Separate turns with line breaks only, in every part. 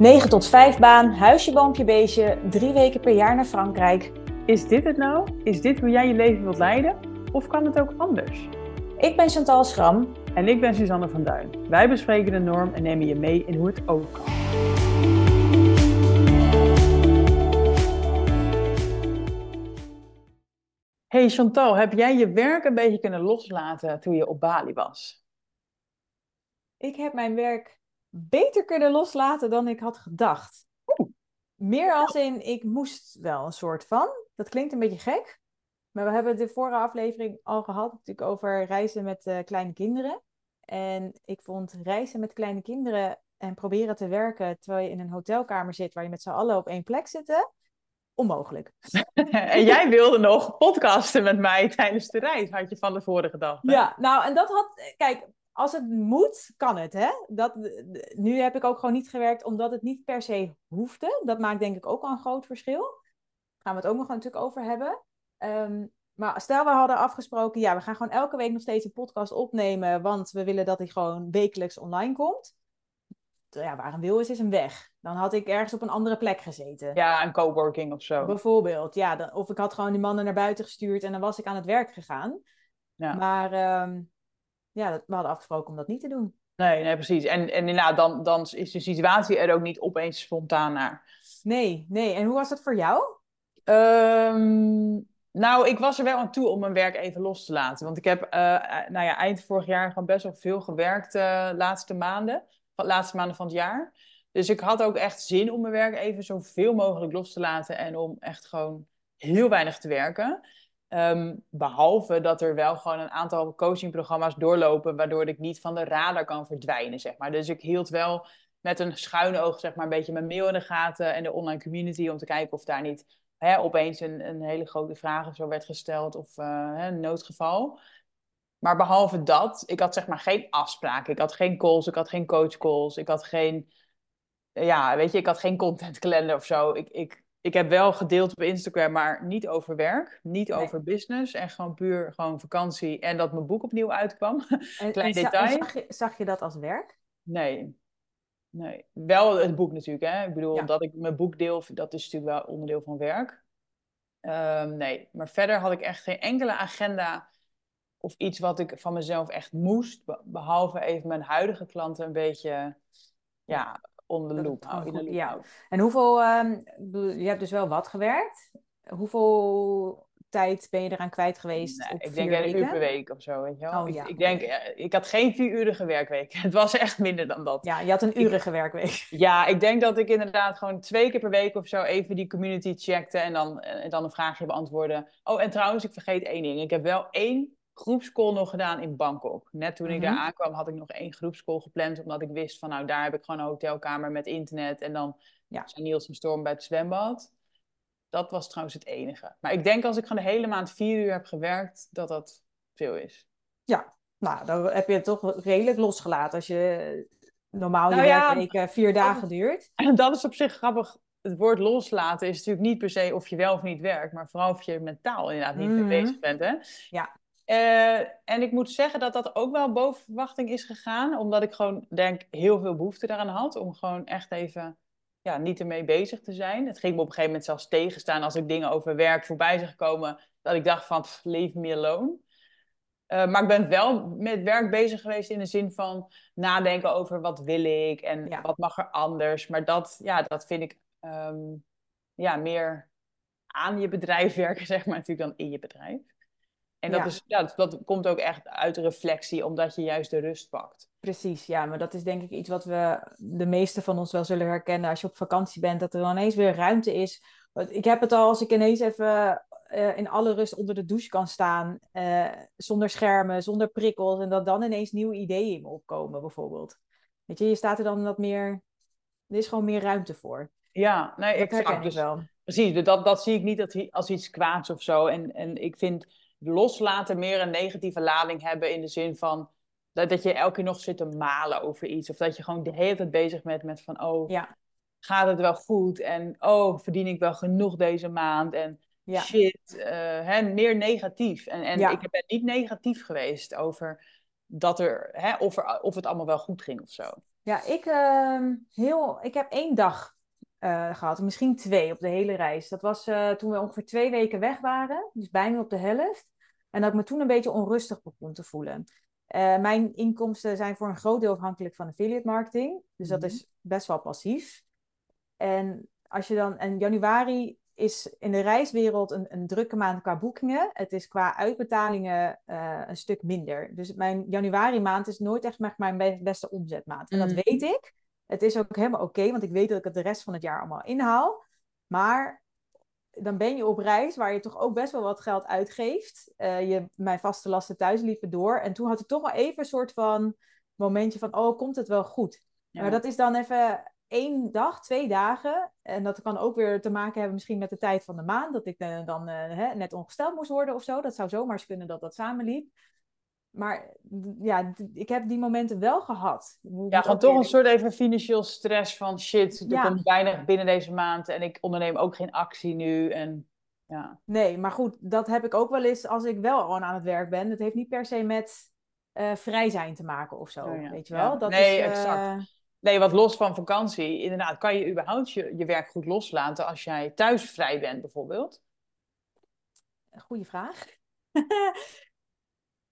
9 tot 5 baan, huisje, boompje, beestje, drie weken per jaar naar Frankrijk.
Is dit het nou? Is dit hoe jij je leven wilt leiden? Of kan het ook anders?
Ik ben Chantal Schram.
En ik ben Suzanne van Duin. Wij bespreken de norm en nemen je mee in hoe het ook kan. Hey Chantal, heb jij je werk een beetje kunnen loslaten toen je op Bali was?
Ik heb mijn werk beter kunnen loslaten dan ik had gedacht. Meer als in, ik moest wel een soort van. Dat klinkt een beetje gek. Maar we hebben de vorige aflevering al gehad natuurlijk over reizen met uh, kleine kinderen. En ik vond reizen met kleine kinderen en proberen te werken terwijl je in een hotelkamer zit waar je met z'n allen op één plek zit, onmogelijk.
en jij wilde nog podcasten met mij tijdens de reis, had je van de vorige dag.
Ja, nou en dat had, kijk, als het moet, kan het. Hè? Dat, nu heb ik ook gewoon niet gewerkt omdat het niet per se hoefde. Dat maakt denk ik ook al een groot verschil. Daar gaan we het ook nog natuurlijk over hebben. Ehm, maar stel we hadden afgesproken, ja, we gaan gewoon elke week nog steeds een podcast opnemen, want we willen dat die gewoon wekelijks online komt. Ja, waar een wil is, is een weg. Dan had ik ergens op een andere plek gezeten.
Ja, een coworking of zo.
Bijvoorbeeld, ja. Dan, of ik had gewoon die mannen naar buiten gestuurd en dan was ik aan het werk gegaan. Ja. Maar ehm, ja, we hadden afgesproken om dat niet te doen.
Nee, nee, precies. En, en inderdaad, dan, dan is de situatie er ook niet opeens spontaan naar.
Nee, nee. En hoe was dat voor jou?
Ehm, nou, ik was er wel aan toe om mijn werk even los te laten. Want ik heb uh, nou ja, eind vorig jaar gewoon best wel veel gewerkt uh, laatste maanden. Laatste maanden van het jaar. Dus ik had ook echt zin om mijn werk even zoveel mogelijk los te laten. En om echt gewoon heel weinig te werken. Ehm, behalve dat er wel gewoon een aantal coachingprogramma's doorlopen, waardoor ik niet van de radar kan verdwijnen, zeg maar. Dus ik hield wel met een schuine oog, zeg maar, een beetje mijn mail in de gaten en de online community om te kijken of daar niet hè, opeens een, een hele grote vraag of zo werd gesteld of hè, een noodgeval. Maar behalve dat, ik had zeg maar geen afspraken. Ik had geen calls, ik had geen coach calls, ik had geen, ja, weet je, ik had geen content calendar of zo. Ik, ik ik heb wel gedeeld op Instagram, maar niet over werk, niet over business. En gewoon puur gewoon vakantie en dat mijn boek opnieuw uitkwam.
En, Klein detail. Zag je, zag je dat als werk?
Nee. Nee. Wel het boek natuurlijk. Hè? Ik bedoel, dat ik mijn boek deel, dat is natuurlijk wel onderdeel van werk. Um, nee, maar verder had ik echt geen enkele agenda of iets wat ik van mezelf echt moest. Behalve even mijn huidige klanten een beetje ja, onder de loep.
ja. En hoeveel, um, je hebt dus wel wat gewerkt. Hoeveel tijd ben je eraan kwijt geweest?
Nee, ik denk een uur per week of zo. Weet je wel? Oh, ik, ik, denk, eh, ik had geen vierurige werkweek. Het was echt minder dan dat.
Ja, je had een urige werkweek.
Ja, ik denk dat ik inderdaad gewoon twee keer per week of zo even die community checkte en dan, en eh, dan een vraagje beantwoorden. Oh, en trouwens, ik vergeet één ding. Ik heb wel één groepscall nog gedaan in Bangkok. Net toen ik daar mhm. aankwam had ik nog één groepscall gepland. Omdat ik wist van nou daar heb ik gewoon een hotelkamer met internet. En dan ja. zijn Niels en Storm bij het zwembad. Dat was trouwens het enige. Maar ik denk als ik gewoon de hele maand vier uur heb gewerkt, dat dat veel is.
Ja, nou dan heb je het toch redelijk losgelaten. Als je normaal nou je ja, werkweek eh, vier dagen duurt.
En dat is op zich grappig. Het woord loslaten is natuurlijk niet per se of je wel of niet werkt, maar vooral of je mentaal inderdaad niet mee mhm. bezig bent. Hè?
Ja.
Uh, en ik moet zeggen dat dat ook wel boven verwachting is gegaan. Omdat ik gewoon denk heel veel behoefte daaraan had. Om gewoon echt even ja, niet ermee bezig te zijn. Het ging me op een gegeven moment zelfs tegenstaan als ik dingen over werk voorbij zag komen. Dat ik dacht van, leave me alone. Uh, maar ik ben wel met werk bezig geweest in de zin van nadenken over wat wil ik en wat mag er anders. Maar dat, ja, dat vind ik um, ja, meer aan je bedrijf werken, zeg maar, natuurlijk dan in je bedrijf. En dat, Is, ja, dat, komt ook echt uit reflectie, omdat je juist de rust pakt.
Precies, ja, maar dat is denk ik iets wat we de meeste van ons wel zullen herkennen als je op vakantie bent, dat er dan ineens weer ruimte is. Ik heb het al als ik ineens even uh, in alle rust onder de douche kan staan, uh, zonder schermen, zonder prikkels, en dat dan ineens nieuwe ideeën in me opkomen, bijvoorbeeld. Weet je, je staat er dan wat meer, er is gewoon meer ruimte voor.
Ja, nee, dat exact. Dus, wel. Precies, dat, dat zie ik niet als iets kwaads of zo. En, en ik vind loslaten meer een negatieve lading hebben in de zin van dat, dat je elke keer nog zit te malen over iets. Of dat je gewoon de hele tijd bezig bent met van, oh, ja. gaat het wel goed? En oh, verdien ik wel genoeg deze maand? En ja. shit, uh, hè, meer negatief. En, en ik ben niet negatief geweest over dat er, hè, of, er, of het allemaal wel goed ging of zo.
Ja, ik, ehm, heel, ik heb één dag uh, gehad, misschien twee op de hele reis. Dat was uh, toen we ongeveer twee weken weg waren, dus bijna op de helft. En dat ik me toen een beetje onrustig begon te voelen. Uh, mijn inkomsten zijn voor een groot deel afhankelijk van affiliate marketing. Dus dat is best wel passief. En als je dan, en januari is in de reiswereld een, een drukke maand qua boekingen. Het is qua uitbetalingen uh, een stuk minder. Dus mijn januari maand is nooit echt mijn beste omzetmaand. En dat mhm. weet ik. Het is ook helemaal oké, want ik weet dat ik het de rest van het jaar allemaal inhaal. Maar dan ben je op reis waar je toch ook best wel wat geld uitgeeft. Uh, je mijn vaste lasten thuis liepen door. En toen had ik toch wel even een soort van momentje van, oh, komt het wel goed? Maar dat is dan even één dag, twee dagen. En dat kan ook weer te maken hebben misschien met de tijd van de maand. Dat ik uh, dan uh, hè, net ongesteld moest worden of zo. Dat zou zomaar eens kunnen dat dat samenliep. Maar ja, ik heb die momenten wel gehad.
Ja, gewoon toch een soort even financieel stress van shit, er komt weinig binnen deze maand en ik onderneem ook geen actie nu. En, ja.
Nee, maar goed, dat heb ik ook wel eens als ik wel gewoon aan het werk ben. Dat heeft niet per se met uh, vrij zijn te maken of zo, oh weet je wel? Dat
nee, is, exact. Nee, wat los van vakantie. Inderdaad, kan je überhaupt je, je werk goed loslaten als jij thuis vrij bent, bijvoorbeeld?
Goeie vraag.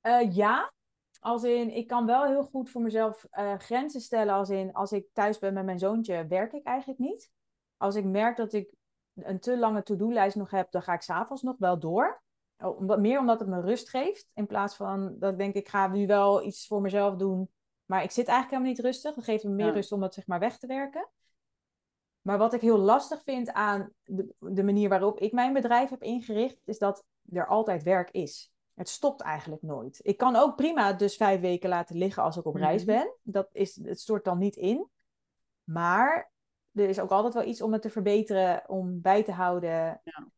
uh, ja, als in, ik kan wel heel goed voor mezelf uh, grenzen stellen. Als in, als ik thuis ben met mijn zoontje, werk ik eigenlijk niet. Als ik merk dat ik een te lange to-do-lijst nog heb, dan ga ik s'avonds nog wel door. Omdat, meer omdat het me rust geeft. In plaats van dat ik denk, ik ga nu wel iets voor mezelf doen maar ik zit eigenlijk helemaal niet rustig. Dat geeft me meer rust om dat zeg maar weg te werken. Maar wat ik heel lastig vind aan de, de, manier waarop ik mijn bedrijf heb ingericht, is dat er altijd werk is. Het stopt eigenlijk nooit. Ik kan ook prima dus vijf weken laten liggen als ik op reis mhm. ben. Dat is, het stort dan niet in. Maar er is ook altijd wel iets om het te verbeteren, om bij te houden. Ja,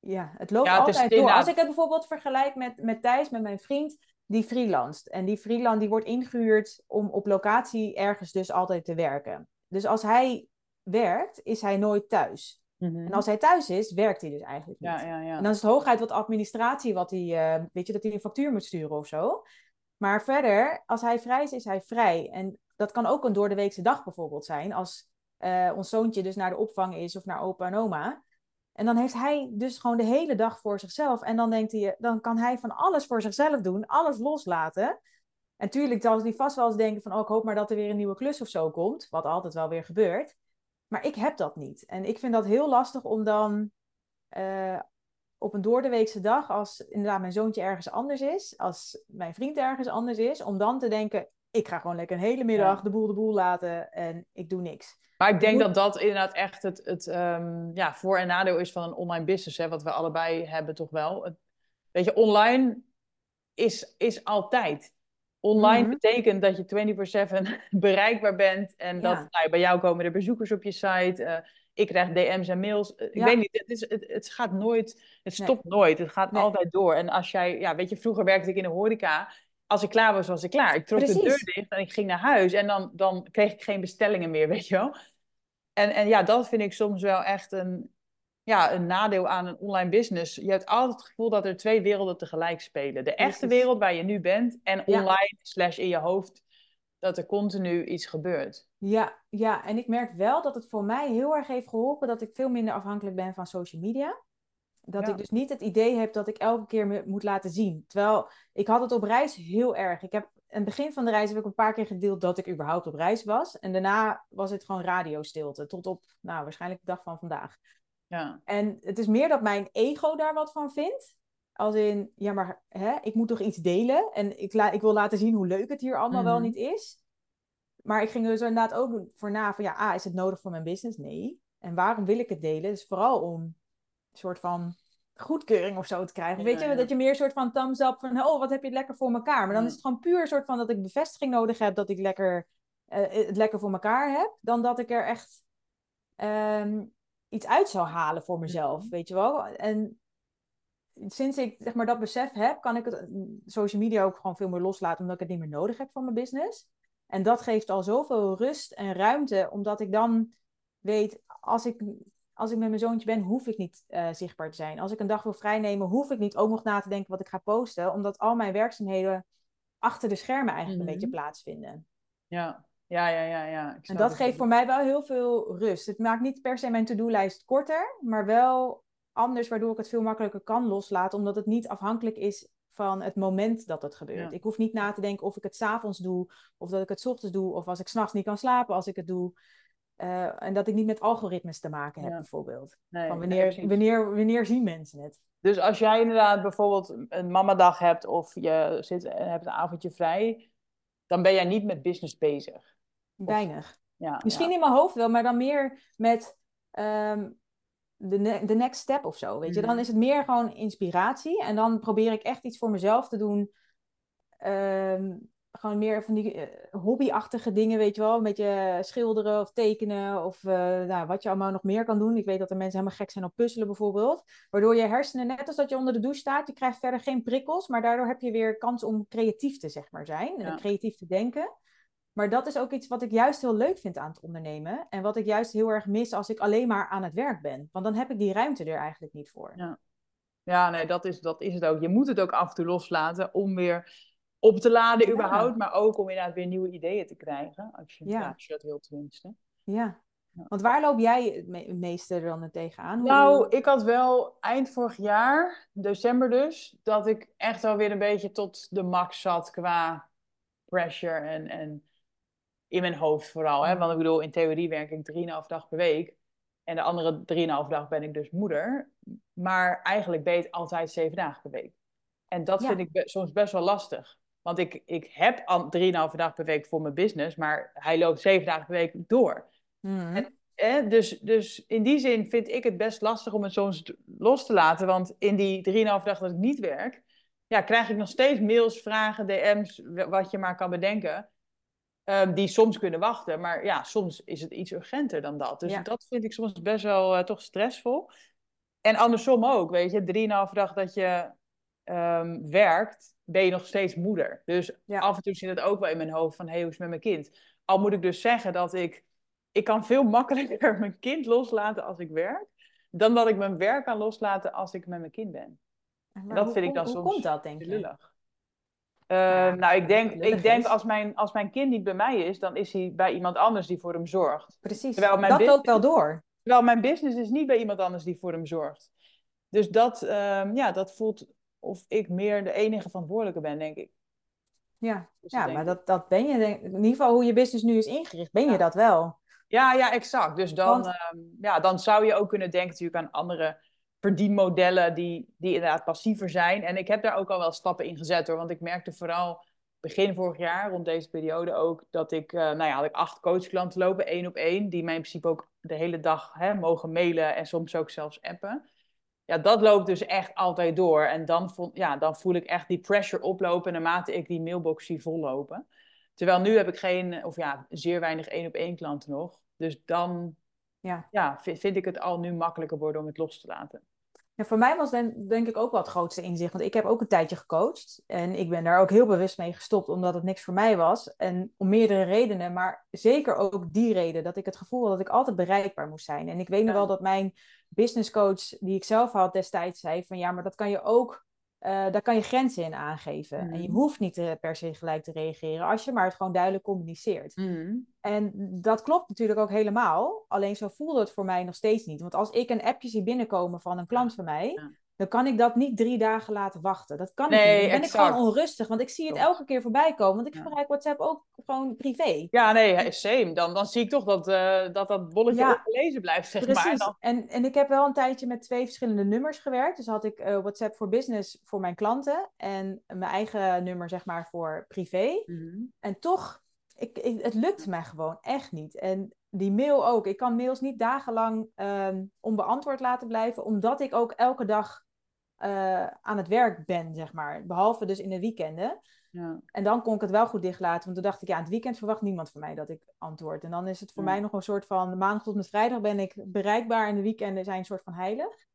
ja het loopt altijd door. Als ik het bijvoorbeeld vergelijk met, met Thijs, met mijn vriend die freelanced. En die freelance die wordt ingehuurd om op locatie ergens dus altijd te werken. Dus als hij werkt, is hij nooit thuis. Mhm. En als hij thuis is, werkt hij dus eigenlijk niet.
Ja, ja, ja.
En dan is het hooguit wat administratie, wat hij, uh, weet je, dat hij een factuur moet sturen of zo. Maar verder, als hij vrij is, is hij vrij. En dat kan ook een door de weekse dag bijvoorbeeld zijn. Als uh, ons zoontje dus naar de opvang is of naar opa en oma. En dan heeft hij dus gewoon de hele dag voor zichzelf. En dan denkt hij, dan kan hij van alles voor zichzelf doen, alles loslaten. En tuurlijk zal hij vast wel eens denken van, oh, ik hoop maar dat er weer een nieuwe klus of zo komt. Wat altijd wel weer gebeurt. Maar ik heb dat niet. En ik vind dat heel lastig om dan uh, op een doordeweekse dag, als inderdaad mijn zoontje ergens anders is, als mijn vriend ergens anders is, om dan te denken, ik ga gewoon lekker een hele middag de boel de boel laten en ik doe niks.
Maar ik denk dat dat inderdaad echt het, het um, ja, voor- en nadeel is van een online business, hè, wat we allebei hebben toch wel. Het, weet je, online is, is altijd. Online mhm. betekent dat je 24-7 bereikbaar bent en dat nou, bij jou komen er bezoekers op je site. Uh, ik krijg DM's en mails. Uh, ik weet niet, het, is, het, het gaat nooit, het stopt nooit. Het gaat altijd door. En als jij, ja, weet je, vroeger werkte ik in de horeca als ik klaar was, was ik klaar. Ik trok de deur dicht en ik ging naar huis. En dan, dan kreeg ik geen bestellingen meer, weet je wel. En, en ja, dat vind ik soms wel echt een, ja, een nadeel aan een online business. Je hebt altijd het gevoel dat er twee werelden tegelijk spelen. De echte wereld waar je nu bent en online slash in je hoofd. Dat er continu iets gebeurt.
Ja, ja, en ik merk wel dat het voor mij heel erg heeft geholpen dat ik veel minder afhankelijk ben van social media. Dat ik dus niet het idee heb dat ik elke keer me moet laten zien. Terwijl ik had het op reis heel erg. Ik heb aan het begin van de reis heb ik een paar keer gedeeld dat ik überhaupt op reis was. En daarna was het gewoon radiostilte. Tot op, nou, waarschijnlijk de dag van vandaag.
Ja.
En het is meer dat mijn ego daar wat van vindt. Als in, ja, maar hè, ik moet toch iets delen. En ik, la ik wil laten zien hoe leuk het hier allemaal wel mhm. niet is. Maar ik ging er dus inderdaad ook voor na van, ja, A, is het nodig voor mijn business? Nee. En waarom wil ik het delen? Dus vooral om soort van goedkeuring of zo te krijgen. Weet je, dat je meer een soort van thumbs up van, oh, wat heb je lekker voor elkaar. Maar dan is het gewoon puur een soort van dat ik bevestiging nodig heb dat ik lekker, uh, het lekker voor elkaar heb, dan dat ik er echt um, iets uit zou halen voor mezelf, weet je wel. En sinds ik zeg maar dat besef heb, kan ik het social media ook gewoon veel meer loslaten, omdat ik het niet meer nodig heb voor mijn business. En dat geeft al zoveel rust en ruimte, omdat ik dan weet, als ik als ik met mijn zoontje ben, hoef ik niet uh, zichtbaar te zijn. Als ik een dag wil vrijnemen, hoef ik niet ook nog na te denken wat ik ga posten. Omdat al mijn werkzaamheden achter de schermen eigenlijk een beetje mhm. plaatsvinden.
Ja. Ja, ja, ja. ja.
en dat geeft voor mij wel heel veel rust. Het maakt niet per se mijn to-do-lijst korter, maar wel anders, waardoor ik het veel makkelijker kan loslaten, omdat het niet afhankelijk is van het moment dat het gebeurt. Ik hoef niet na te denken of ik het s'avonds doe, of dat ik het s ochtends doe, of als ik s'nachts niet kan slapen als ik het doe. Uh, en dat ik niet met algoritmes te maken heb, bijvoorbeeld. van wanneer, wanneer, wanneer zien mensen het?
Dus als jij inderdaad bijvoorbeeld een mamadag hebt of je zit, hebt een avondje vrij, dan ben jij niet met business bezig.
Weinig. ja, Misschien in mijn hoofd wel, maar dan meer met um, de, de next step of zo. Weet je? Dan mhm. is het meer gewoon inspiratie. En dan probeer ik echt iets voor mezelf te doen. Ehm, gewoon meer van die uh, hobbyachtige dingen, weet je wel. Een beetje schilderen of tekenen of uh, nou, wat je allemaal nog meer kan doen. Ik weet dat er mensen helemaal gek zijn op puzzelen bijvoorbeeld. Waardoor je hersenen, net als dat je onder de douche staat, je krijgt verder geen prikkels. Maar daardoor heb je weer kans om creatief te zeg maar, zijn. En creatief te denken. Maar dat is ook iets wat ik juist heel leuk vind aan het ondernemen. En wat ik juist heel erg mis als ik alleen maar aan het werk ben. Want dan heb ik die ruimte er eigenlijk niet voor.
Ja, ja nee, dat is, dat is het ook. Je moet het ook af en toe loslaten om weer op te laden überhaupt. Maar ook om inderdaad weer nieuwe ideeën te krijgen. Als je, ja. als je dat wil tenminste.
Ja. Want waar loop jij het meeste dan tegenaan?
Nou, ik had wel eind vorig jaar, december dus, dat ik echt wel weer een beetje tot de max zat qua pressure en, en in mijn hoofd vooral. Hè? Want ik bedoel, in theorie werk ik 3,5 dag per week. En de andere 3,5 dag ben ik dus moeder. Maar eigenlijk ben je altijd 7 dagen per week. En dat vind ik soms best wel lastig. Want ik, ik heb 3,5 dag per week voor mijn business, maar hij loopt 7 dagen per week door. Mm. En, dus, dus in die zin vind ik het best lastig om het soms los te laten. Want in die 3,5 dagen dat ik niet werk, ja, krijg ik nog steeds mails, vragen, DM's, wat je maar kan bedenken. Ehm, die soms kunnen wachten. Maar ja, soms is het iets urgenter dan dat. Dus dat vind ik soms best wel uh, toch stressvol. En andersom ook, weet je, drieënhalve dag dat je um, werkt, ben je nog steeds moeder. Dus af en toe zit het ook wel in mijn hoofd van, hé, hey, hoe is het met mijn kind? Al moet ik dus zeggen dat ik, ik kan veel makkelijker mijn kind loslaten als ik werk, dan dat ik mijn werk kan loslaten als ik met mijn kind ben.
En dat vind ik dan hoe soms komt dat, denk je?
Uh, nou, ik denk, ik denk als, mijn, als mijn kind niet bij mij is, dan is hij bij iemand anders die voor hem zorgt.
Precies, terwijl mijn dat loopt wel door.
Terwijl mijn business is niet bij iemand anders die voor hem zorgt. Dus dat, uh, ja, dat voelt of ik meer de enige verantwoordelijke ben, denk ik.
Ja, dus ja maar dat, dat ben je, denk, in ieder geval hoe je business nu is ingericht, ben je dat wel.
Ja, ja, exact. Dus dan, Want... uh, ja, dan zou je ook kunnen denken natuurlijk aan andere verdienmodellen die, die inderdaad passiever zijn. En ik heb daar ook al wel stappen in gezet hoor. Want ik merkte vooral begin vorig jaar, rond deze periode ook, dat ik, uh, nou ja, had ik acht coachklanten lopen, één op één, die mij in principe ook de hele dag hè, mogen mailen en soms ook zelfs appen. Ja, dat loopt dus echt altijd door. En dan, voel, ja, dan voel ik echt die pressure oplopen naarmate ik die mailbox zie vollopen. Terwijl nu heb ik geen, of ja, zeer weinig één op één klanten nog. Dus dan ja. Ja, vind, vind ik het al nu makkelijker worden om het los te laten.
Ja, voor mij was denk, denk ik ook wel het grootste inzicht. Want ik heb ook een tijdje gecoacht. En ik ben daar ook heel bewust mee gestopt, omdat het niks voor mij was. En om meerdere redenen, maar zeker ook die reden. Dat ik het gevoel had dat ik altijd bereikbaar moest zijn. En ik weet nog wel dat mijn business coach, die ik zelf had destijds, zei van ja, maar dat kan je ook uh, daar kan je grenzen in aangeven. En je mm. hoeft niet uh, per se gelijk te reageren als je maar het gewoon duidelijk communiceert. Mm. En dat klopt natuurlijk ook helemaal. Alleen zo voelde het voor mij nog steeds niet. Want als ik een appje zie binnenkomen van een klant van mij, dan kan ik dat niet drie dagen laten wachten. Dat kan nee, niet. Dan ben ik gewoon onrustig, want ik zie het elke keer voorbij komen. Want ik ja. gebruik WhatsApp ook gewoon privé.
Ja, nee, same. Dan, dan zie ik toch dat uh, dat, dat bolletje ja, opgelezen blijft, zeg precies. maar. Dan...
En, en ik heb wel een tijdje met twee verschillende nummers gewerkt. Dus had ik uh, WhatsApp voor business voor mijn klanten en mijn eigen nummer, zeg maar, voor privé. Mm En toch, ik, ik, het lukt mij gewoon echt niet. En die mail ook. Ik kan mails niet dagenlang um, onbeantwoord laten blijven, omdat ik ook elke dag uh, aan het werk ben, zeg maar. Behalve dus in de weekenden. Ja. En dan kon ik het wel goed dichtlaten. Want toen dacht ik, ja, het weekend verwacht niemand van mij dat ik antwoord. En dan is het voor mij nog een soort van... Maandag tot met vrijdag ben ik bereikbaar. En de weekenden zijn een soort van heilig.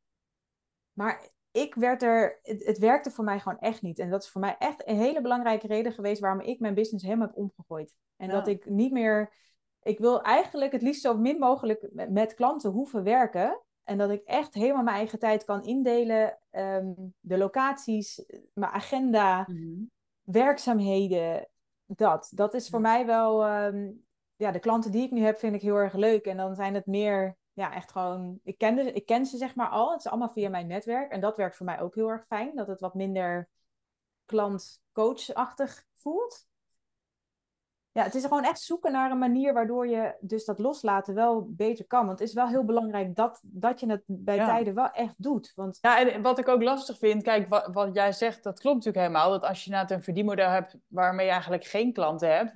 Maar ik werd er... Het, het, werkte voor mij gewoon echt niet. En dat is voor mij echt een hele belangrijke reden geweest... waarom ik mijn business helemaal heb omgegooid. En dat ik niet meer... Ik wil eigenlijk het liefst zo min mogelijk met klanten hoeven werken. En dat ik echt helemaal mijn eigen tijd kan indelen. Ehm, de locaties, mijn agenda, mhm. werkzaamheden. Dat. Dat is voor mij wel. Ehm, ja, de klanten die ik nu heb, vind ik heel erg leuk. En dan zijn het meer, ja, echt gewoon, ik ken, de, ik ken ze zeg maar al. Het is allemaal via mijn netwerk. En dat werkt voor mij ook heel erg fijn. Dat het wat minder klant-coach-achtig voelt ja, het is gewoon echt zoeken naar een manier waardoor je dus dat loslaten wel beter kan. Want het is wel heel belangrijk dat, dat je het bij tijden wel echt doet. Want...
Ja, en wat ik ook lastig vind, kijk, wat, wat jij zegt, dat klopt natuurlijk helemaal. Dat als je inderdaad een verdienmodel hebt waarmee je eigenlijk geen klanten hebt,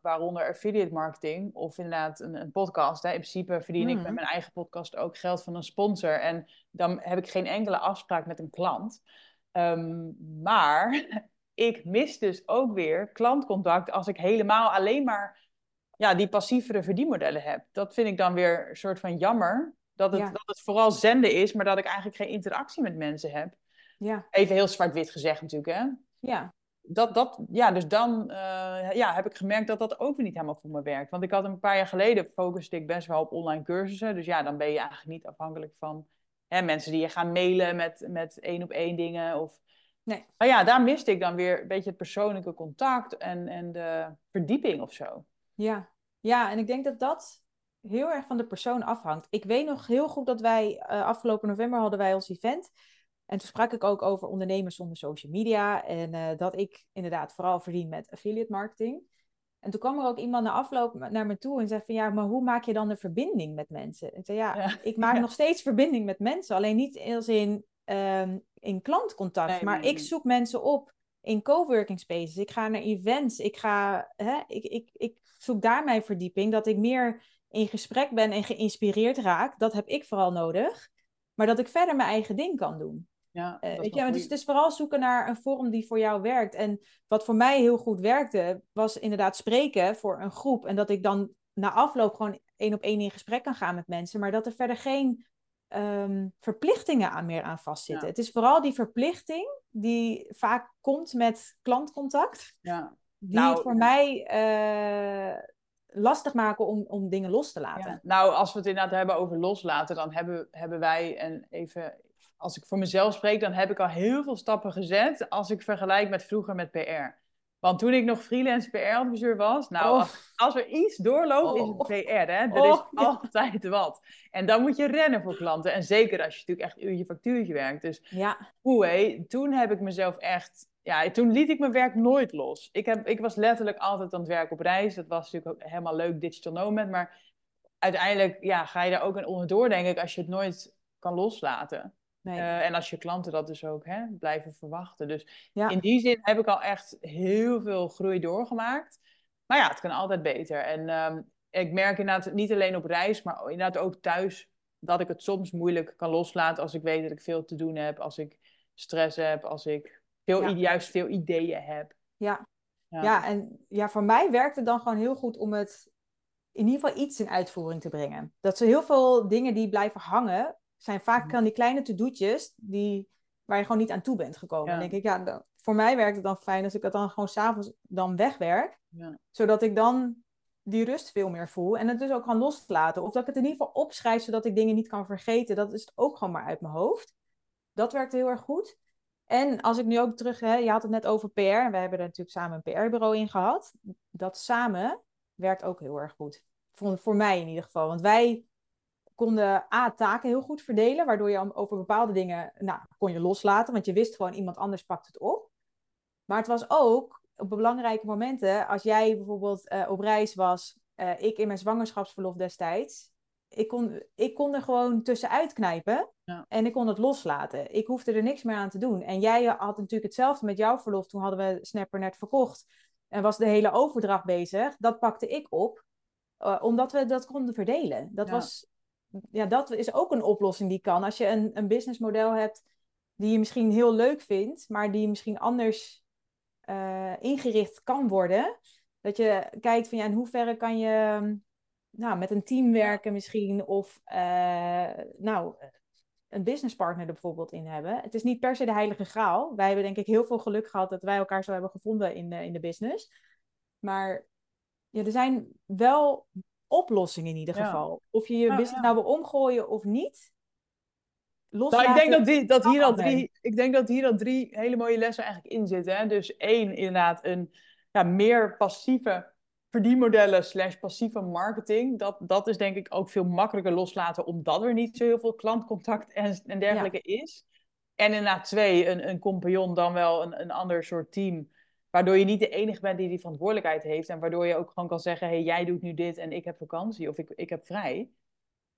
waaronder affiliate marketing of inderdaad een, een podcast. Hè. In principe verdien ik met mhm. mijn eigen podcast ook geld van een sponsor. En dan heb ik geen enkele afspraak met een klant. Ehm, maar ik mis dus ook weer klantcontact als ik helemaal alleen maar ja, die passievere verdienmodellen heb. Dat vind ik dan weer een soort van jammer. Dat het, dat het vooral zenden is, maar dat ik eigenlijk geen interactie met mensen heb.
Ja.
Even heel zwart-wit gezegd natuurlijk, hè?
Ja.
Dat, dat, ja, dus dan uh, ja, heb ik gemerkt dat dat ook weer niet helemaal voor me werkt. Want ik had een paar jaar geleden focuste ik best wel op online cursussen. Dus ja, dan ben je eigenlijk niet afhankelijk van hè, mensen die je gaan mailen met, met één op één dingen. Of
Nee.
Maar ja, daar miste ik dan weer een beetje het persoonlijke contact en, en de verdieping of zo.
Ja. ja, en ik denk dat dat heel erg van de persoon afhangt. Ik weet nog heel goed dat wij uh, afgelopen november hadden wij ons event. En toen sprak ik ook over ondernemers zonder social media. En uh, dat ik inderdaad vooral verdien met affiliate marketing. En toen kwam er ook iemand na afloop naar me toe en zei van ja, maar hoe maak je dan de verbinding met mensen? Ik zei ja, ja. ik maak nog steeds verbinding met mensen. Alleen niet als in um, in klantcontact. maar ik zoek mensen op in coworking spaces. Ik ga naar events. Ik, ga, hè, ik, ik, ik zoek daar mijn verdieping. Dat ik meer in gesprek ben en geïnspireerd raak. Dat heb ik vooral nodig. Maar dat ik verder mijn eigen ding kan doen.
Ja, uh,
weet je, dus het is vooral zoeken naar een vorm die voor jou werkt. En wat voor mij heel goed werkte, was inderdaad spreken voor een groep. En dat ik dan na afloop gewoon één op één in gesprek kan gaan met mensen. Maar dat er verder geen um, verplichtingen aan meer aan vastzitten. Het is vooral die verplichting die vaak komt met klantcontact.
Ja.
Die nou, het voor mij uh, lastig maken om, om dingen los te laten. Ja.
Nou, als we het inderdaad hebben over loslaten, dan hebben, hebben wij, en even, als ik voor mezelf spreek, dan heb ik al heel veel stappen gezet als ik vergelijk met vroeger met PR. Want toen ik nog freelance PR-adviseur was, nou, oh. als, er iets doorloopt, is het oh. PR. Hè? Er is oh, altijd wat. En dan moet je rennen voor klanten. En zeker als je natuurlijk echt uurtje factuurtje werkt. Dus
ja.
hoe toen heb ik mezelf echt... Ja, toen liet ik mijn werk nooit los. Ik, heb, ik was letterlijk altijd aan het werk op reis. Dat was natuurlijk ook helemaal leuk, digital nomad. Maar uiteindelijk ja, ga je daar ook in onderdoor, denk ik, als je het nooit kan loslaten. Eh, en als je klanten dat dus ook hè, blijven verwachten. Dus in die zin heb ik al echt heel veel groei doorgemaakt. Maar ja, het kan altijd beter. En um, ik merk inderdaad niet alleen op reis, maar inderdaad ook thuis dat ik het soms moeilijk kan loslaten als ik weet dat ik veel te doen heb, als ik stress heb, als ik veel, juist veel ideeën heb.
Ja. ja. Ja. en ja, voor mij werkt het dan gewoon heel goed om het in ieder geval iets in uitvoering te brengen. Dat ze heel veel dingen die blijven hangen, zijn vaak mhm. dan die kleine to-do'tjes die, waar je gewoon niet aan toe bent gekomen. Dan denk ik, ja, voor mij werkt het dan fijn als ik het dan gewoon s'avonds dan wegwerk.
Ja.
Zodat ik dan die rust veel meer voel. En het dus ook kan loslaten. Of dat ik het in ieder geval opschrijf, zodat ik dingen niet kan vergeten. Dat is het ook gewoon maar uit mijn hoofd. Dat werkt heel erg goed. En als ik nu ook terug, hè, je had het net over PR. En we hebben er natuurlijk samen een PR-bureau in gehad. Dat samen werkt ook heel erg goed. Voor, voor mij in ieder geval. Want wij konden A, taken heel goed verdelen, waardoor je over bepaalde dingen, nou, kon je loslaten, want je wist gewoon iemand anders pakt het op. Maar het was ook op belangrijke momenten, als jij bijvoorbeeld uh, op reis was, uh, ik in mijn zwangerschapsverlof destijds, ik kon, ik kon er gewoon tussenuit knijpen
ja.
en ik kon het loslaten. Ik hoefde er niks meer aan te doen. En jij had natuurlijk hetzelfde met jouw verlof. Toen hadden we Snapper net verkocht en was de hele overdracht bezig. Dat pakte ik op, uh, omdat we dat konden verdelen. Dat was ja, dat is ook een oplossing die kan. Als je een, een businessmodel hebt die je misschien heel leuk vindt, maar die misschien anders uh, ingericht kan worden. Dat je kijkt van ja, in hoeverre kan je nou, met een team werken misschien, of uh, nou, een businesspartner er bijvoorbeeld in hebben. Het is niet per se de heilige graal. Wij hebben denk ik heel veel geluk gehad dat wij elkaar zo hebben gevonden in de, in de business. Maar ja, er zijn wel oplossing in ieder geval. Of je je business nou wil omgooien of niet.
Nou, ik denk dat, die, dat hier al drie, ik denk dat hier al drie hele mooie lessen eigenlijk in zitten. Hè? Dus één, inderdaad, een ja, meer passieve verdienmodellen slash passieve marketing, dat, dat is denk ik ook veel makkelijker loslaten, omdat er niet zo heel veel klantcontact en, en dergelijke is. En inderdaad twee, een, een compagnon dan wel een, een ander soort team, waardoor je niet de enige bent die die verantwoordelijkheid heeft en waardoor je ook gewoon kan zeggen, hey, jij doet nu dit en ik heb vakantie of ik, ik heb vrij.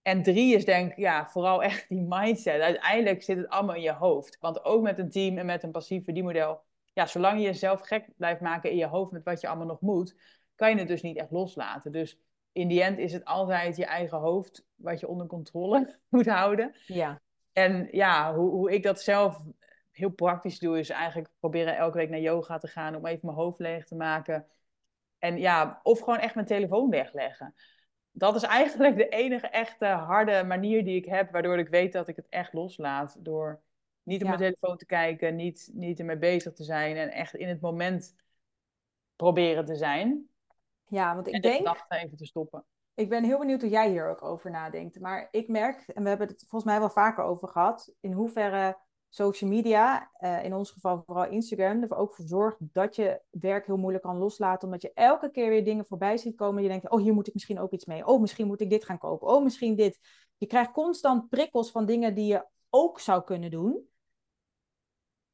En drie is denk ik, ja, vooral echt die mindset. Uiteindelijk zit het allemaal in je hoofd. Want ook met een team en met een passief verdienmodel, ja, zolang je jezelf gek blijft maken in je hoofd met wat je allemaal nog moet, kan je het dus niet echt loslaten. Dus in die end is het altijd je eigen hoofd wat je onder controle moet houden.
Ja.
En ja, hoe, hoe ik dat zelf heel praktisch doe, is eigenlijk proberen elke week naar yoga te gaan om even mijn hoofd leeg te maken. En ja, of gewoon echt mijn telefoon wegleggen. Dat is eigenlijk de enige echte harde manier die ik heb, waardoor ik weet dat ik het echt loslaat. Door niet op mijn telefoon te kijken, niet, niet ermee bezig te zijn en echt in het moment proberen te zijn.
Ja, want ik
en
denk...
de even te stoppen.
Ik ben heel benieuwd hoe jij hier ook over nadenkt. Maar ik merk, en we hebben het volgens mij wel vaker over gehad, in hoeverre social media, uh, in ons geval vooral Instagram, er ook voor zorgt dat je werk heel moeilijk kan loslaten. Omdat je elke keer weer dingen voorbij ziet komen. En je denkt, oh, hier moet ik misschien ook iets mee. Oh, misschien moet ik dit gaan kopen. Oh, misschien dit. Je krijgt constant prikkels van dingen die je ook zou kunnen doen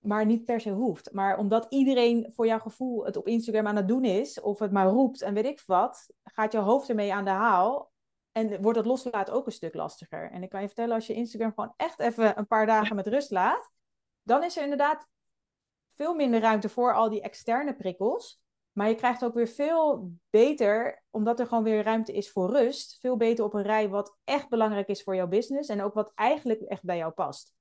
maar niet per se hoeft. Maar omdat iedereen voor jouw gevoel het op Instagram aan het doen is, of het maar roept en weet ik wat, gaat je hoofd ermee aan de haal. En wordt het loslaten ook een stuk lastiger. En ik kan je vertellen, als je Instagram gewoon echt even een paar dagen met rust laat, dan is er inderdaad veel minder ruimte voor al die externe prikkels. Maar je krijgt ook weer veel beter, omdat er gewoon weer ruimte is voor rust, veel beter op een rij wat echt belangrijk is voor jouw business en ook wat eigenlijk echt bij jou past.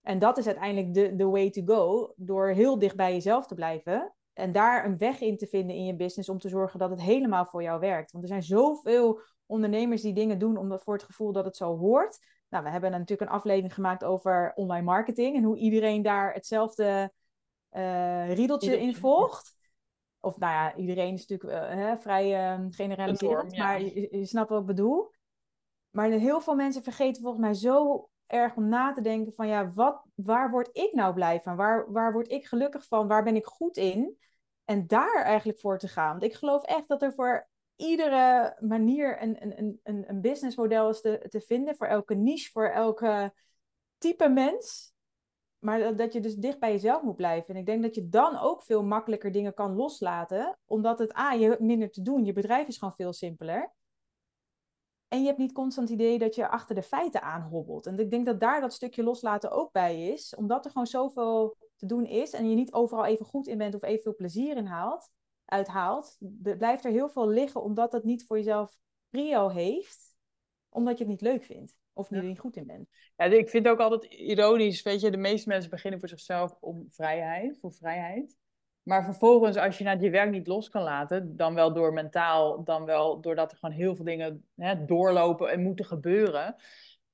En dat is uiteindelijk de, de way to go, door heel dicht bij jezelf te blijven. En daar een weg in te vinden in je business om te zorgen dat het helemaal voor jou werkt. Want er zijn zoveel ondernemers die dingen doen omdat voor het gevoel dat het zo hoort. Nou, we hebben natuurlijk een aflevering gemaakt over online marketing en hoe iedereen daar hetzelfde uh, riedeltje in volgt. Of nou ja, iedereen is natuurlijk uh, hè, vrij uh, generaliserend, maar je, je snapt wat ik bedoel. Maar heel veel mensen vergeten volgens mij zo erg om na te denken van ja, wat, waar word ik nou blij van? Waar, waar word ik gelukkig van? Waar ben ik goed in? En daar eigenlijk voor te gaan. Want ik geloof echt dat er voor iedere manier een, een, een, een businessmodel te, te vinden. Voor elke niche, voor elke type mens. Maar dat, dat je dus dicht bij jezelf moet blijven. En ik denk dat je dan ook veel makkelijker dingen kan loslaten. Omdat het A, je hebt minder te doen. Je bedrijf is gewoon veel simpeler. En je hebt niet constant het idee dat je achter de feiten aanhobbelt. En ik denk dat daar dat stukje loslaten ook bij is. Omdat er gewoon zoveel te doen is en je niet overal even goed in bent of even veel plezier in haalt, uithaalt. Blijft er heel veel liggen omdat het niet voor jezelf prio heeft. Omdat je het niet leuk vindt. Of niet, niet goed in bent.
Ja, ik vind het ook altijd ironisch. Weet je, de meeste mensen beginnen voor zichzelf om vrijheid, voor vrijheid. Maar vervolgens, als je je werk niet los kan laten, dan wel door mentaal, dan wel doordat er gewoon heel veel dingen hè, doorlopen en moeten gebeuren.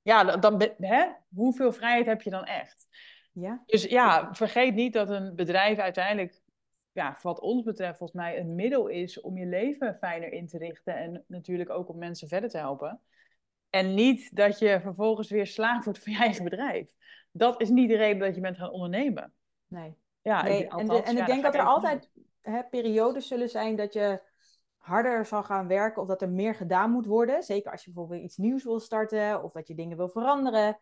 Ja, dan, hè, hoeveel vrijheid heb je dan echt?
Ja.
Dus ja, vergeet niet dat een bedrijf uiteindelijk, ja, wat ons betreft, volgens mij een middel is om je leven fijner in te richten en natuurlijk ook om mensen verder te helpen. En niet dat je vervolgens weer slaaf wordt van je eigen bedrijf. Dat is niet de reden dat je bent gaan ondernemen.
Nee.
Ja,
nee, en, en ik denk dat er altijd hè, periodes zullen zijn dat je harder zal gaan werken of dat er meer gedaan moet worden. Zeker als je bijvoorbeeld iets nieuws wil starten of dat je dingen wil veranderen.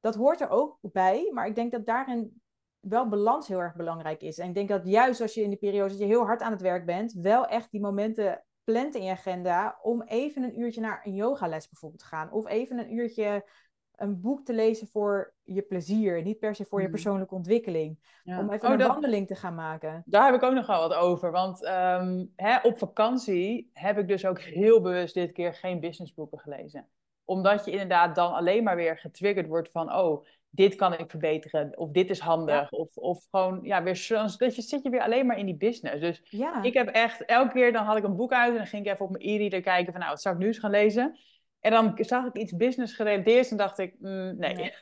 Dat hoort er ook bij, maar ik denk dat daarin wel balans heel erg belangrijk is. En ik denk dat juist als je in die periode dat je heel hard aan het werk bent, wel echt die momenten plant in je agenda om even een uurtje naar een yogales bijvoorbeeld te gaan. Of even een uurtje een boek te lezen voor je plezier, niet per se voor je hmm. persoonlijke ontwikkeling. Om even oh, een wandeling te gaan maken.
Daar heb ik ook nog wel wat over. Want ehm, hè, op vakantie heb ik dus ook heel bewust dit keer geen businessboeken gelezen. Omdat je inderdaad dan alleen maar weer getriggerd wordt van, oh, dit kan ik verbeteren. Of dit is handig. Of, of gewoon, ja, weer je zit je weer alleen maar in die business. Dus ja. ik heb echt, elke keer dan had ik een boek uit en dan ging ik even op mijn e-reader kijken van, nou, wat zou ik nu eens gaan lezen? En dan zag ik iets business gerelateerd en dacht ik, mm, nee.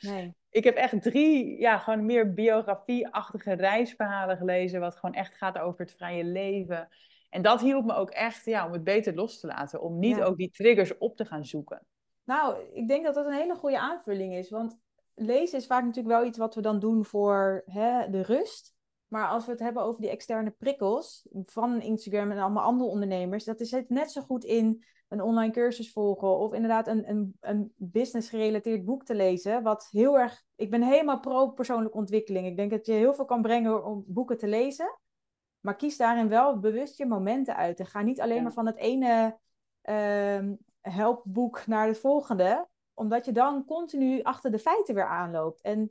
Nee. ik heb echt drie, ja, gewoon meer biografie-achtige reisverhalen gelezen, wat gewoon echt gaat over het vrije leven. En dat hielp me ook echt, ja, om het beter los te laten, om niet ook die triggers op te gaan zoeken.
Nou, ik denk dat dat een hele goede aanvulling is, want lezen is vaak natuurlijk wel iets wat we dan doen voor hè, de rust. Maar als we het hebben over die externe prikkels van Instagram en allemaal andere ondernemers, dat is het net zo goed in een online cursus volgen of inderdaad een, een, een business gerelateerd boek te lezen. Wat heel erg, ik ben helemaal pro persoonlijke ontwikkeling. Ik denk dat je heel veel kan brengen om boeken te lezen. Maar kies daarin wel bewust je momenten uit. En ga niet alleen maar van het ene uh, helpboek naar het volgende. Omdat je dan continu achter de feiten weer aanloopt. En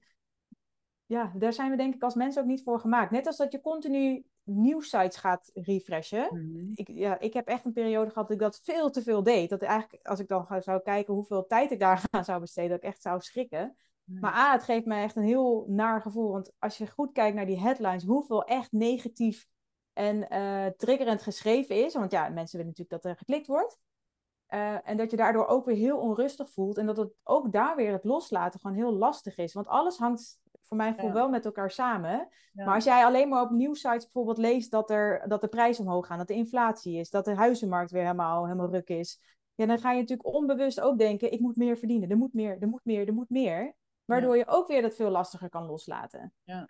ja, daar zijn we denk ik als mensen ook niet voor gemaakt. Net als dat je continu nieuwsites gaat refreshen. Mhm. ik, ja, ik heb echt een periode gehad dat ik dat veel te veel deed. Dat eigenlijk, als ik dan zou kijken hoeveel tijd ik daar aan zou besteden, dat ik echt zou schrikken. Maar A, het geeft mij echt een heel naar gevoel. Want als je goed kijkt naar die headlines, hoeveel echt negatief en uh, triggerend geschreven is. Want ja, mensen willen natuurlijk dat er geklikt wordt. Uh, en dat je daardoor ook weer heel onrustig voelt. En dat het ook daar weer het loslaten gewoon heel lastig is. Want alles hangt voor mijn gevoel wel met elkaar samen. Maar als jij alleen maar op nieuwsites bijvoorbeeld leest dat, er, dat de prijzen omhoog gaan, dat de inflatie is, dat de huizenmarkt weer helemaal, helemaal ruk is. Ja, dan ga je natuurlijk onbewust ook denken, ik moet meer verdienen, er moet meer, er moet meer, er moet meer. Waardoor je ook weer dat veel lastiger kan loslaten.
Ja.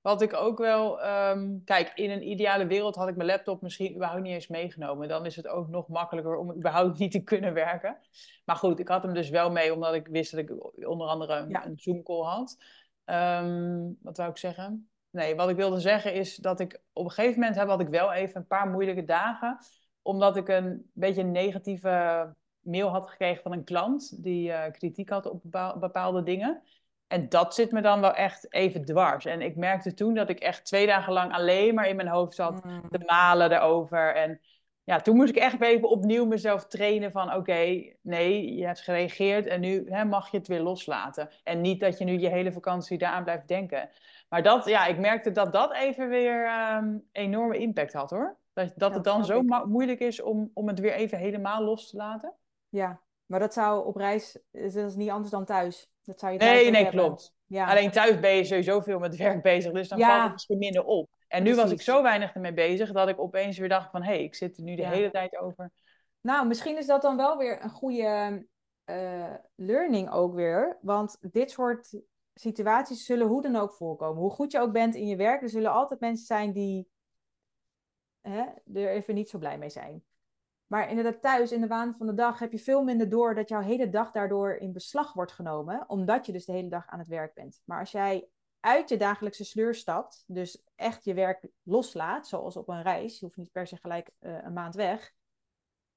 Wat ik ook wel, ehm, kijk, in een ideale wereld had ik mijn laptop misschien überhaupt niet eens meegenomen. Dan is het ook nog makkelijker om überhaupt niet te kunnen werken. Maar goed, ik had hem dus wel mee, omdat ik wist dat ik onder andere een, een Zoom-call had. Um, wat wou ik zeggen? Nee, wat ik wilde zeggen is dat ik op een gegeven moment heb, had ik wel even een paar moeilijke dagen. Omdat ik een beetje een negatieve mail had gekregen van een klant die uh, kritiek had op bepaalde dingen. En dat zit me dan wel echt even dwars. En ik merkte toen dat ik echt twee dagen lang alleen maar in mijn hoofd zat mm. te malen erover. En ja, toen moest ik echt even opnieuw mezelf trainen van oké, nee, je hebt gereageerd en nu hè, mag je het weer loslaten. En niet dat je nu je hele vakantie daaraan blijft denken. Maar dat, ja, ik merkte dat dat even weer um, enorme impact had hoor. Dat, dat het dan zo moeilijk is om, om het weer even helemaal los te laten.
Ja, maar dat zou op reis, dat is niet anders dan thuis. Dat zou je
nee, nee, klopt. Ja. Alleen thuis ben je sowieso veel met werk bezig, dus dan valt het misschien minder op. En nu was ik zo weinig ermee bezig dat ik opeens weer dacht van... hé, hey, ik zit er nu de hele tijd over.
Nou, misschien is dat dan wel weer een goede uh, learning ook weer. Want dit soort situaties zullen hoe dan ook voorkomen. Hoe goed je ook bent in je werk, er zullen altijd mensen zijn die hè, er even niet zo blij mee zijn. Maar inderdaad, thuis in de waan van de dag heb je veel minder door dat jouw hele dag daardoor in beslag wordt genomen, omdat je dus de hele dag aan het werk bent. Maar als jij uit je dagelijkse sleur stapt, dus echt je werk loslaat, zoals op een reis, je hoeft niet per se gelijk uh, een maand weg,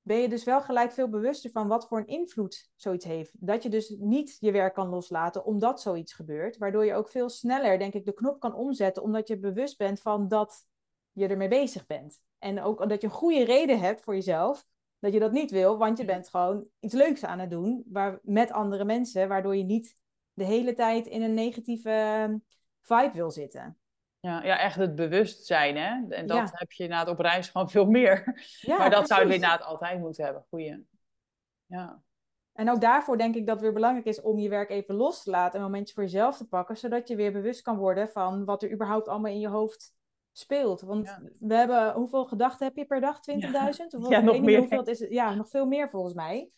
ben je dus wel gelijk veel bewuster van wat voor een invloed zoiets heeft. Dat je dus niet je werk kan loslaten omdat zoiets gebeurt, waardoor je ook veel sneller, denk ik, de knop kan omzetten, omdat je bewust bent van dat je ermee bezig bent. En ook dat je een goede reden hebt voor jezelf dat je dat niet wil, want je bent gewoon iets leuks aan het doen waar, met andere mensen, waardoor je niet de hele tijd in een negatieve ehm, vibe wil zitten.
Ja, ja, echt het bewustzijn, hè? En dat heb je na het op reis gewoon veel meer. Ja, maar dat zou je inderdaad altijd moeten hebben. Goeie. Ja.
En ook daarvoor denk ik dat het weer belangrijk is om je werk even los te laten, een momentje voor jezelf te pakken, zodat je weer bewust kan worden van wat er überhaupt allemaal in je hoofd speelt. Want we hebben, hoeveel gedachten heb je per dag? 20.000? Ja,
ja nog meer.
Hoeveel het is, ja, nog veel meer volgens mij.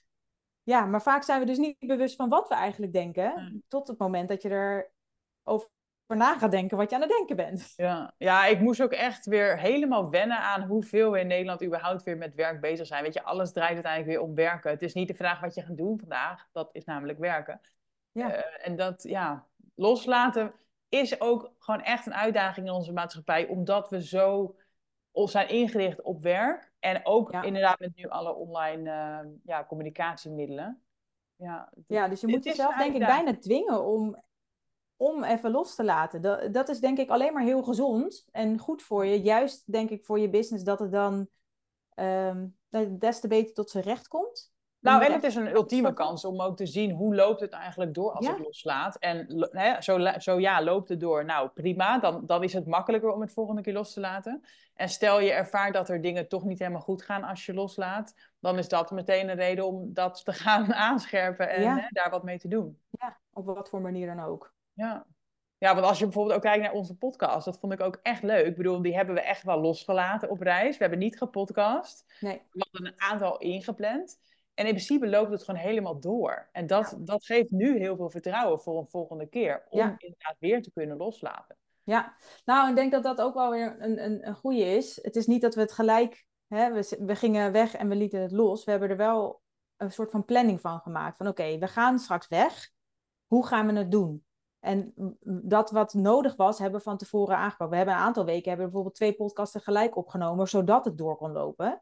Ja, maar vaak zijn we dus niet bewust van wat we eigenlijk denken. Tot het moment dat je er over na gaat denken wat je aan het denken bent.
Ja. ja, ik moest ook echt weer helemaal wennen aan hoeveel we in Nederland überhaupt weer met werk bezig zijn. Weet je, alles draait uiteindelijk weer om werken. Het is niet de vraag wat je gaat doen vandaag, dat is namelijk werken. Ja. Uh, en dat, ja, loslaten is ook gewoon echt een uitdaging in onze maatschappij, omdat we zo zijn ingericht op werk. En ook inderdaad met nu alle online uh, ja, communicatiemiddelen.
Ja, ja, dus je moet jezelf denk ik bijna dwingen om, om even los te laten. Dat, dat is denk ik alleen maar heel gezond en goed voor je. Juist denk ik voor je business dat het dan um, des te beter tot zijn recht komt.
Nou, en het is een ultieme kans om ook te zien hoe loopt het eigenlijk door als ik loslaat. En hè, zo, zo ja, loopt het door. Nou, prima, dan, dan is het makkelijker om het volgende keer los te laten. En stel je ervaart dat er dingen toch niet helemaal goed gaan als je loslaat, dan is dat meteen een reden om dat te gaan aanscherpen en hè, daar wat mee te doen.
Ja, op wat voor manier dan ook.
Ja. Ja, want als je bijvoorbeeld ook kijkt naar onze podcast, dat vond ik ook echt leuk. Ik bedoel, die hebben we echt wel losgelaten op reis. We hebben niet gepodcast. Nee. We hadden een aantal ingepland. En in principe loopt het gewoon helemaal door. En dat, dat geeft nu heel veel vertrouwen voor een volgende keer. Om inderdaad weer te kunnen loslaten.
Ja, nou, ik denk dat dat ook wel weer een, een, een goede is. Het is niet dat we het gelijk, hè, we, we gingen weg en we lieten het los. We hebben er wel een soort van planning van gemaakt. Van oké, we gaan straks weg. Hoe gaan we het doen? En dat wat nodig was, hebben we van tevoren aangepakt. We hebben een aantal weken hebben we bijvoorbeeld twee podcasten gelijk opgenomen, zodat het door kon lopen.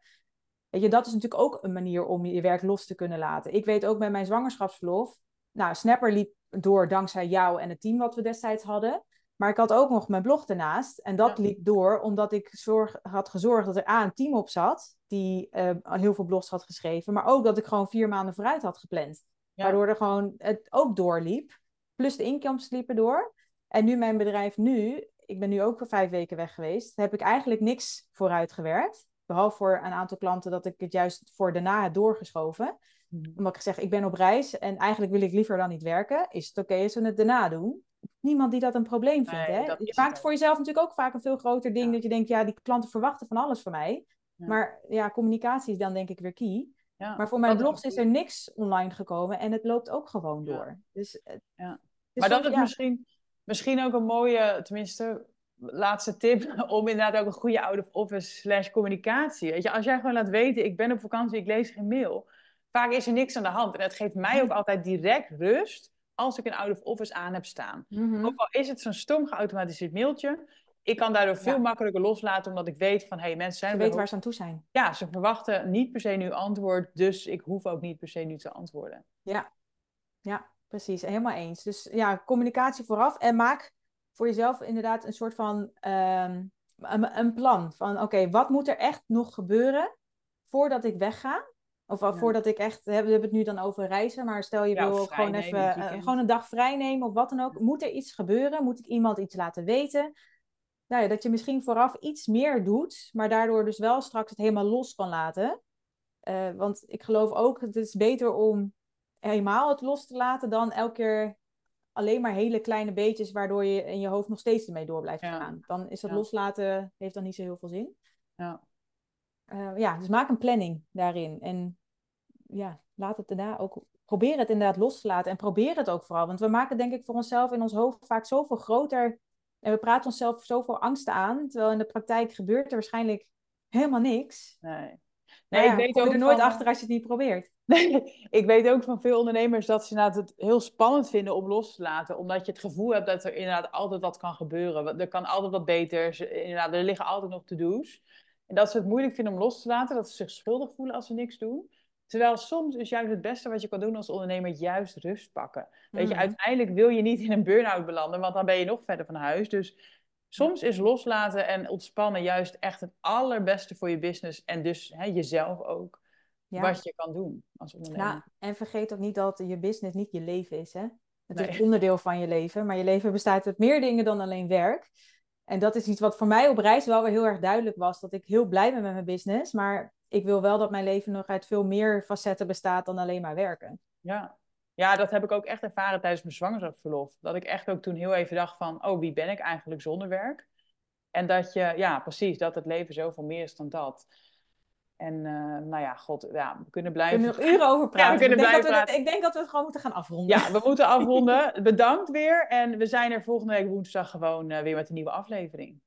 Weet je, dat is natuurlijk ook een manier om je werk los te kunnen laten. Ik weet ook bij mijn zwangerschapsverlof, nou, Snapper liep door dankzij jou en het team wat we destijds hadden. Maar ik had ook nog mijn blog ernaast. En dat liep door omdat ik zorg, had gezorgd dat er A, een team op zat. Die uh, heel veel blogs had geschreven. Maar ook dat ik gewoon vier maanden vooruit had gepland. Waardoor er gewoon het ook doorliep. Plus de inkomsten liepen door. En nu mijn bedrijf nu, ik ben nu ook voor vijf weken weg geweest. Heb ik eigenlijk niks vooruit gewerkt. Behalve voor een aantal klanten dat ik het juist voor daarna heb doorgeschoven. Mhm. Omdat ik zeg, ik ben op reis en eigenlijk wil ik liever dan niet werken. Is het oké als we het daarna doen? Niemand die dat een probleem vindt. hè? Je maakt voor jezelf natuurlijk ook vaak een veel groter ding. Dat je denkt, ja, die klanten verwachten van alles van mij. Maar ja, communicatie is dan denk ik weer key. Ja, maar voor mijn blogs is er niks online gekomen en het loopt ook gewoon door. Dus,
ja. Maar dat is misschien, misschien ook een mooie, tenminste, laatste tip om inderdaad ook een goede out-of-office slash communicatie. Weet je, als jij gewoon laat weten, ik ben op vakantie, ik lees geen mail. Vaak is er niks aan de hand. En het geeft mij ook altijd direct rust als ik een out-of-office aan heb staan. Mhm. Ook al is het zo'n stom geautomatiseerd mailtje, ik kan daardoor veel makkelijker loslaten, omdat ik weet van, hé, hey, mensen zijn...
Ze weten waar ze aan toe zijn.
Ja, ze verwachten niet per se nu antwoord, dus ik hoef ook niet per se nu te antwoorden.
Ja, ja, precies. Helemaal eens. Dus ja, communicatie vooraf en maak voor jezelf inderdaad een soort van um, een, een, plan. Van oké, wat moet er echt nog gebeuren voordat ik wegga? Of ja. voordat ik echt, we hebben het nu dan over reizen, maar stel je wil gewoon even uh, gewoon een dag vrij nemen of wat dan ook. Moet er iets gebeuren? Moet ik iemand iets laten weten? Nou ja, dat je misschien vooraf iets meer doet, maar daardoor dus wel straks het helemaal los kan laten. Uh, want ik geloof ook, het is beter om helemaal het los te laten dan elke keer alleen maar hele kleine beetjes waardoor je in je hoofd nog steeds ermee door blijft gaan. Dan is dat loslaten, heeft dan niet zo heel veel zin. Ja. Uh, ja, dus maak een planning daarin. En ja, laat het daarna ook. Probeer het inderdaad los te laten. En probeer het ook vooral. Want we maken denk ik voor onszelf in ons hoofd vaak zoveel groter. En we praten onszelf zoveel angsten aan. Terwijl in de praktijk gebeurt er waarschijnlijk helemaal niks. Nee. Nee, ik weet ook er nooit achter als je het niet probeert.
Ik weet ook van veel ondernemers dat ze het heel spannend vinden om los te laten. Omdat je het gevoel hebt dat er inderdaad altijd wat kan gebeuren. Er kan altijd wat beter. Inderdaad, er liggen altijd nog to-do's. En dat ze het moeilijk vinden om los te laten. Dat ze zich schuldig voelen als ze niks doen. Terwijl soms is juist het beste wat je kan doen als ondernemer juist rust pakken. Weet je, mm. uiteindelijk wil je niet in een burn-out belanden, want dan ben je nog verder van huis. Dus soms is loslaten en ontspannen juist echt het allerbeste voor je business en dus hè, jezelf ook. Wat je kan doen als ondernemer. Ja,
en vergeet ook niet dat je business niet je leven is. Hè? Het is een onderdeel van je leven, maar je leven bestaat uit meer dingen dan alleen werk. En dat is iets wat voor mij op reis wel weer heel erg duidelijk was. Dat ik heel blij ben met mijn business. Maar ik wil wel dat mijn leven nog uit veel meer facetten bestaat dan alleen maar werken.
Ja. ja, dat heb ik ook echt ervaren tijdens mijn zwangerschapsverlof. Dat ik echt ook toen heel even dacht van, oh, wie ben ik eigenlijk zonder werk? En dat je, ja, precies, dat het leven zoveel meer is dan dat. En uh, nou ja, god, ja, we kunnen blijven...
We kunnen nog uren over praten. Ja, we kunnen ik, denk blijven dat we ik denk dat we het gewoon moeten gaan afronden.
Ja, we moeten afronden. Bedankt weer. En we zijn er volgende week woensdag gewoon uh, weer met een nieuwe aflevering.